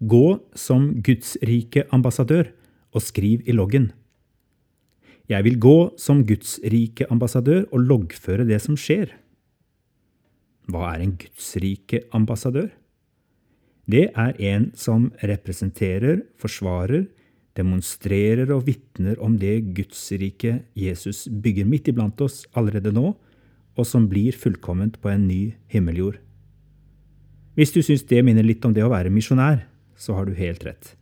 Gå som Guds rike ambassadør og skriv i loggen. Jeg vil gå som Guds rike ambassadør og loggføre det som skjer. Hva er en Guds rike ambassadør? Det er en som representerer, forsvarer, demonstrerer og vitner om det Guds rike Jesus bygger midt iblant oss allerede nå, og som blir fullkomment på en ny himmeljord. Hvis du syns det minner litt om det å være misjonær, så har du helt rett.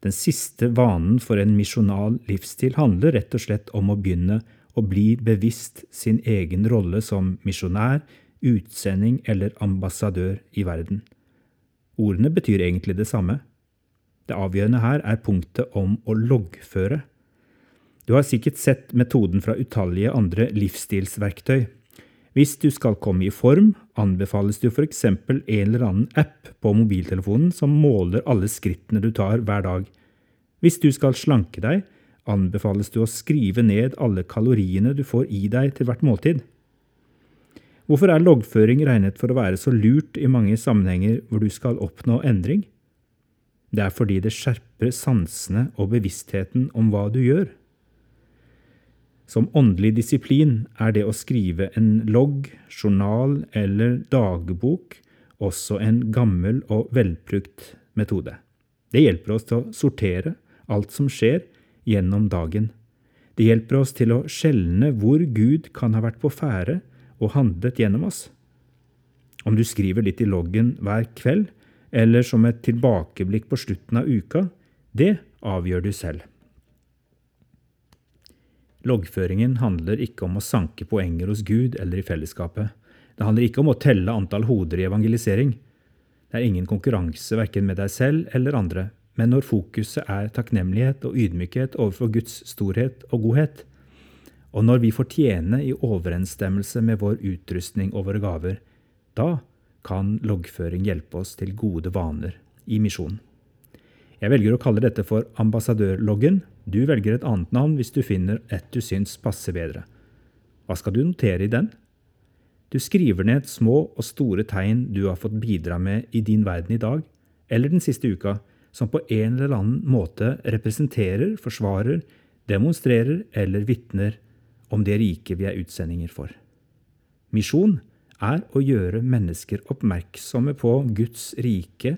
Den siste vanen for en misjonal livsstil handler rett og slett om å begynne å bli bevisst sin egen rolle som misjonær, utsending eller ambassadør i verden. Ordene betyr egentlig det samme. Det avgjørende her er punktet om å loggføre. Du har sikkert sett metoden fra utallige andre livsstilsverktøy. Hvis du skal komme i form, anbefales det f.eks. en eller annen app på mobiltelefonen som måler alle skrittene du tar hver dag. Hvis du skal slanke deg, anbefales det å skrive ned alle kaloriene du får i deg til hvert måltid. Hvorfor er loggføring regnet for å være så lurt i mange sammenhenger hvor du skal oppnå endring? Det er fordi det skjerper sansene og bevisstheten om hva du gjør. Som åndelig disiplin er det å skrive en logg, journal eller dagbok også en gammel og velbrukt metode. Det hjelper oss til å sortere alt som skjer gjennom dagen. Det hjelper oss til å skjelne hvor Gud kan ha vært på ferde og handlet gjennom oss. Om du skriver litt i loggen hver kveld, eller som et tilbakeblikk på slutten av uka, det avgjør du selv. Loggføringen handler ikke om å sanke poenger hos Gud eller i fellesskapet. Det handler ikke om å telle antall hoder i evangelisering. Det er ingen konkurranse verken med deg selv eller andre, men når fokuset er takknemlighet og ydmykhet overfor Guds storhet og godhet, og når vi får tjene i overensstemmelse med vår utrustning og våre gaver, da kan loggføring hjelpe oss til gode vaner i misjonen. Jeg velger å kalle dette for ambassadørloggen. Du velger et annet navn hvis du finner et du syns passer bedre. Hva skal du notere i den? Du skriver ned små og store tegn du har fått bidra med i din verden i dag, eller den siste uka, som på en eller annen måte representerer, forsvarer, demonstrerer eller vitner om det riket vi er utsendinger for. Misjon er å gjøre mennesker oppmerksomme på Guds rike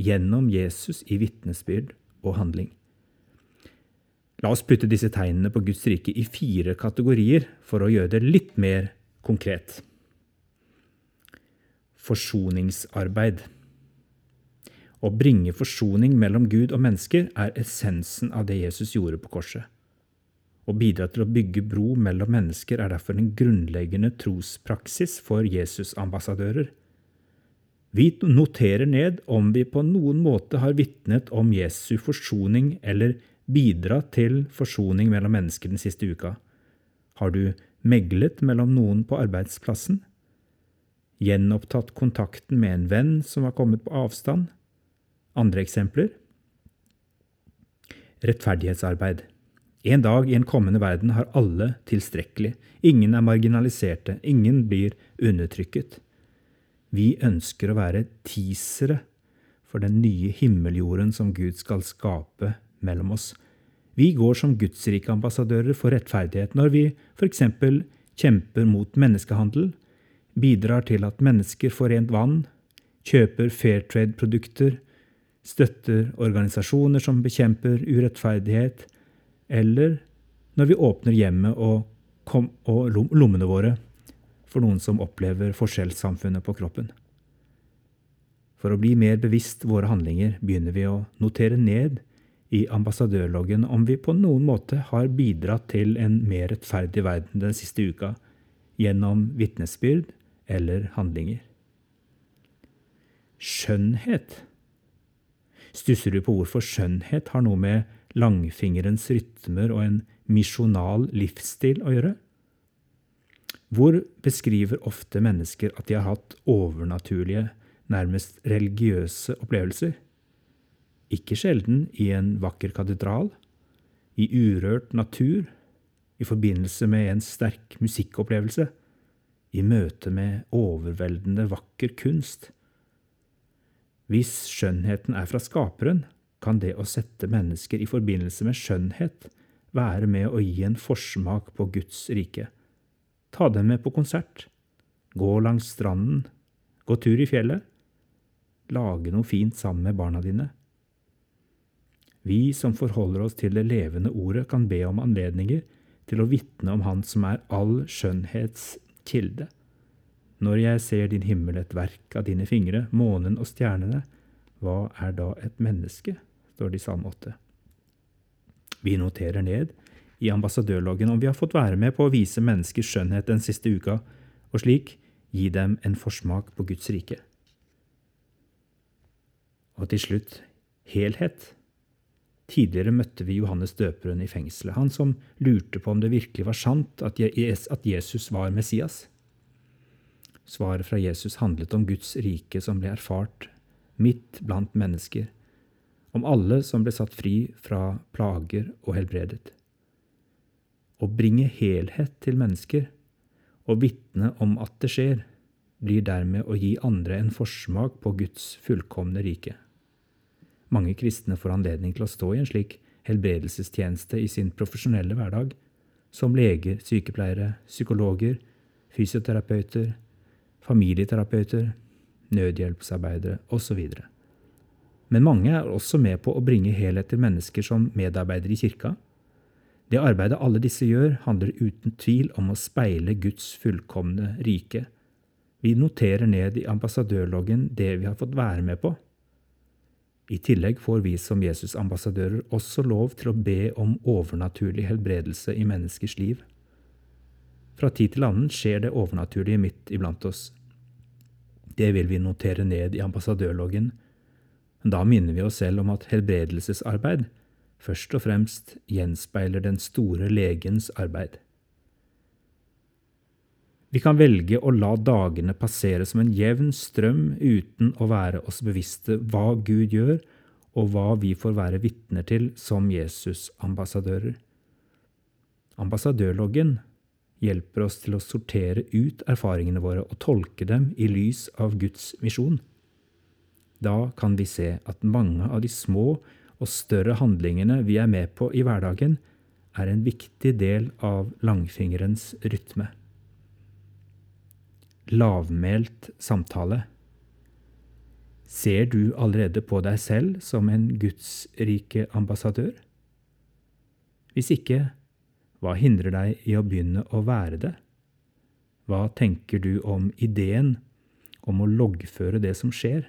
gjennom Jesus i vitnesbyrd og handling. La oss putte disse tegnene på Guds rike i fire kategorier for å gjøre det litt mer konkret. Forsoningsarbeid. Å bringe forsoning mellom Gud og mennesker er essensen av det Jesus gjorde på korset. Å bidra til å bygge bro mellom mennesker er derfor en grunnleggende trospraksis for Jesus-ambassadører. Vi noterer ned om vi på noen måte har vitnet om Jesu forsoning eller bidratt til forsoning mellom mennesker den siste uka. Har du meglet mellom noen på arbeidsplassen? Gjenopptatt kontakten med en venn som har kommet på avstand? Andre eksempler? Rettferdighetsarbeid. En dag i en kommende verden har alle tilstrekkelig. Ingen er marginaliserte. Ingen blir undertrykket. Vi ønsker å være teasere for den nye himmeljorden som Gud skal skape mellom oss. Vi går som gudsrike-ambassadører for rettferdighet når vi f.eks. kjemper mot menneskehandel, bidrar til at mennesker får rent vann, kjøper fair trade-produkter, støtter organisasjoner som bekjemper urettferdighet, eller når vi åpner hjemmet og, og lommene våre for noen som opplever forskjellssamfunnet på kroppen. For å bli mer bevisst våre handlinger begynner vi å notere ned i ambassadørloggen om vi på noen måte har bidratt til en mer rettferdig verden den siste uka gjennom vitnesbyrd eller handlinger. Skjønnhet. Stusser du på hvorfor skjønnhet har noe med langfingerens rytmer og en misjonal livsstil å gjøre? Hvor beskriver ofte mennesker at de har hatt overnaturlige, nærmest religiøse opplevelser. Ikke sjelden i en vakker katedral, i urørt natur, i forbindelse med en sterk musikkopplevelse, i møte med overveldende vakker kunst. Hvis skjønnheten er fra Skaperen, kan det å sette mennesker i forbindelse med skjønnhet være med å gi en forsmak på Guds rike. Ta dem med på konsert. Gå langs stranden. Gå tur i fjellet. Lage noe fint sammen med barna dine. Vi som forholder oss til det levende ordet, kan be om anledninger til å vitne om Han som er all skjønnhets kilde. Når jeg ser din himmel et verk av dine fingre, månen og stjernene, hva er da et menneske? står det i Salme 8. Vi noterer ned i ambassadørloggen om vi har fått være med på å vise menneskers skjønnhet den siste uka, og slik gi dem en forsmak på Guds rike. Og til slutt helhet. Tidligere møtte vi Johannes døperen i fengselet, han som lurte på om det virkelig var sant at Jesus var Messias. Svaret fra Jesus handlet om Guds rike som ble erfart midt blant mennesker, om alle som ble satt fri fra plager og helbredet. Å bringe helhet til mennesker og vitne om at det skjer, blir dermed å gi andre en forsmak på Guds fullkomne rike. Mange kristne får anledning til å stå i en slik helbredelsestjeneste i sin profesjonelle hverdag, som leger, sykepleiere, psykologer, fysioterapeuter, familieterapeuter, nødhjelpsarbeidere osv. Men mange er også med på å bringe helhet til mennesker som medarbeidere i kirka. Det arbeidet alle disse gjør, handler uten tvil om å speile Guds fullkomne rike. Vi noterer ned i ambassadørloggen det vi har fått være med på. I tillegg får vi som Jesus-ambassadører også lov til å be om overnaturlig helbredelse i menneskers liv. Fra tid til annen skjer det overnaturlige midt iblant oss. Det vil vi notere ned i ambassadørloggen. Da minner vi oss selv om at helbredelsesarbeid først og fremst gjenspeiler den store legens arbeid. Vi kan velge å la dagene passere som en jevn strøm uten å være oss bevisste hva Gud gjør, og hva vi får være vitner til som Jesus-ambassadører. Ambassadørloggen hjelper oss til å sortere ut erfaringene våre og tolke dem i lys av Guds misjon. Da kan vi se at mange av de små og større handlingene vi er med på i hverdagen, er en viktig del av langfingerens rytme lavmælt samtale. Ser du allerede på deg selv som en gudsrike ambassadør? Hvis ikke, hva hindrer deg i å begynne å være det? Hva tenker du om ideen om å loggføre det som skjer?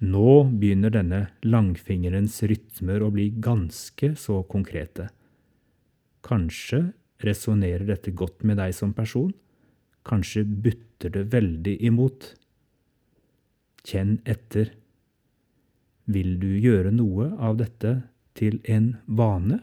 Nå begynner denne langfingerens rytmer å bli ganske så konkrete. Kanskje resonnerer dette godt med deg som person? Kanskje butter det veldig imot. Kjenn etter. Vil du gjøre noe av dette til en vane?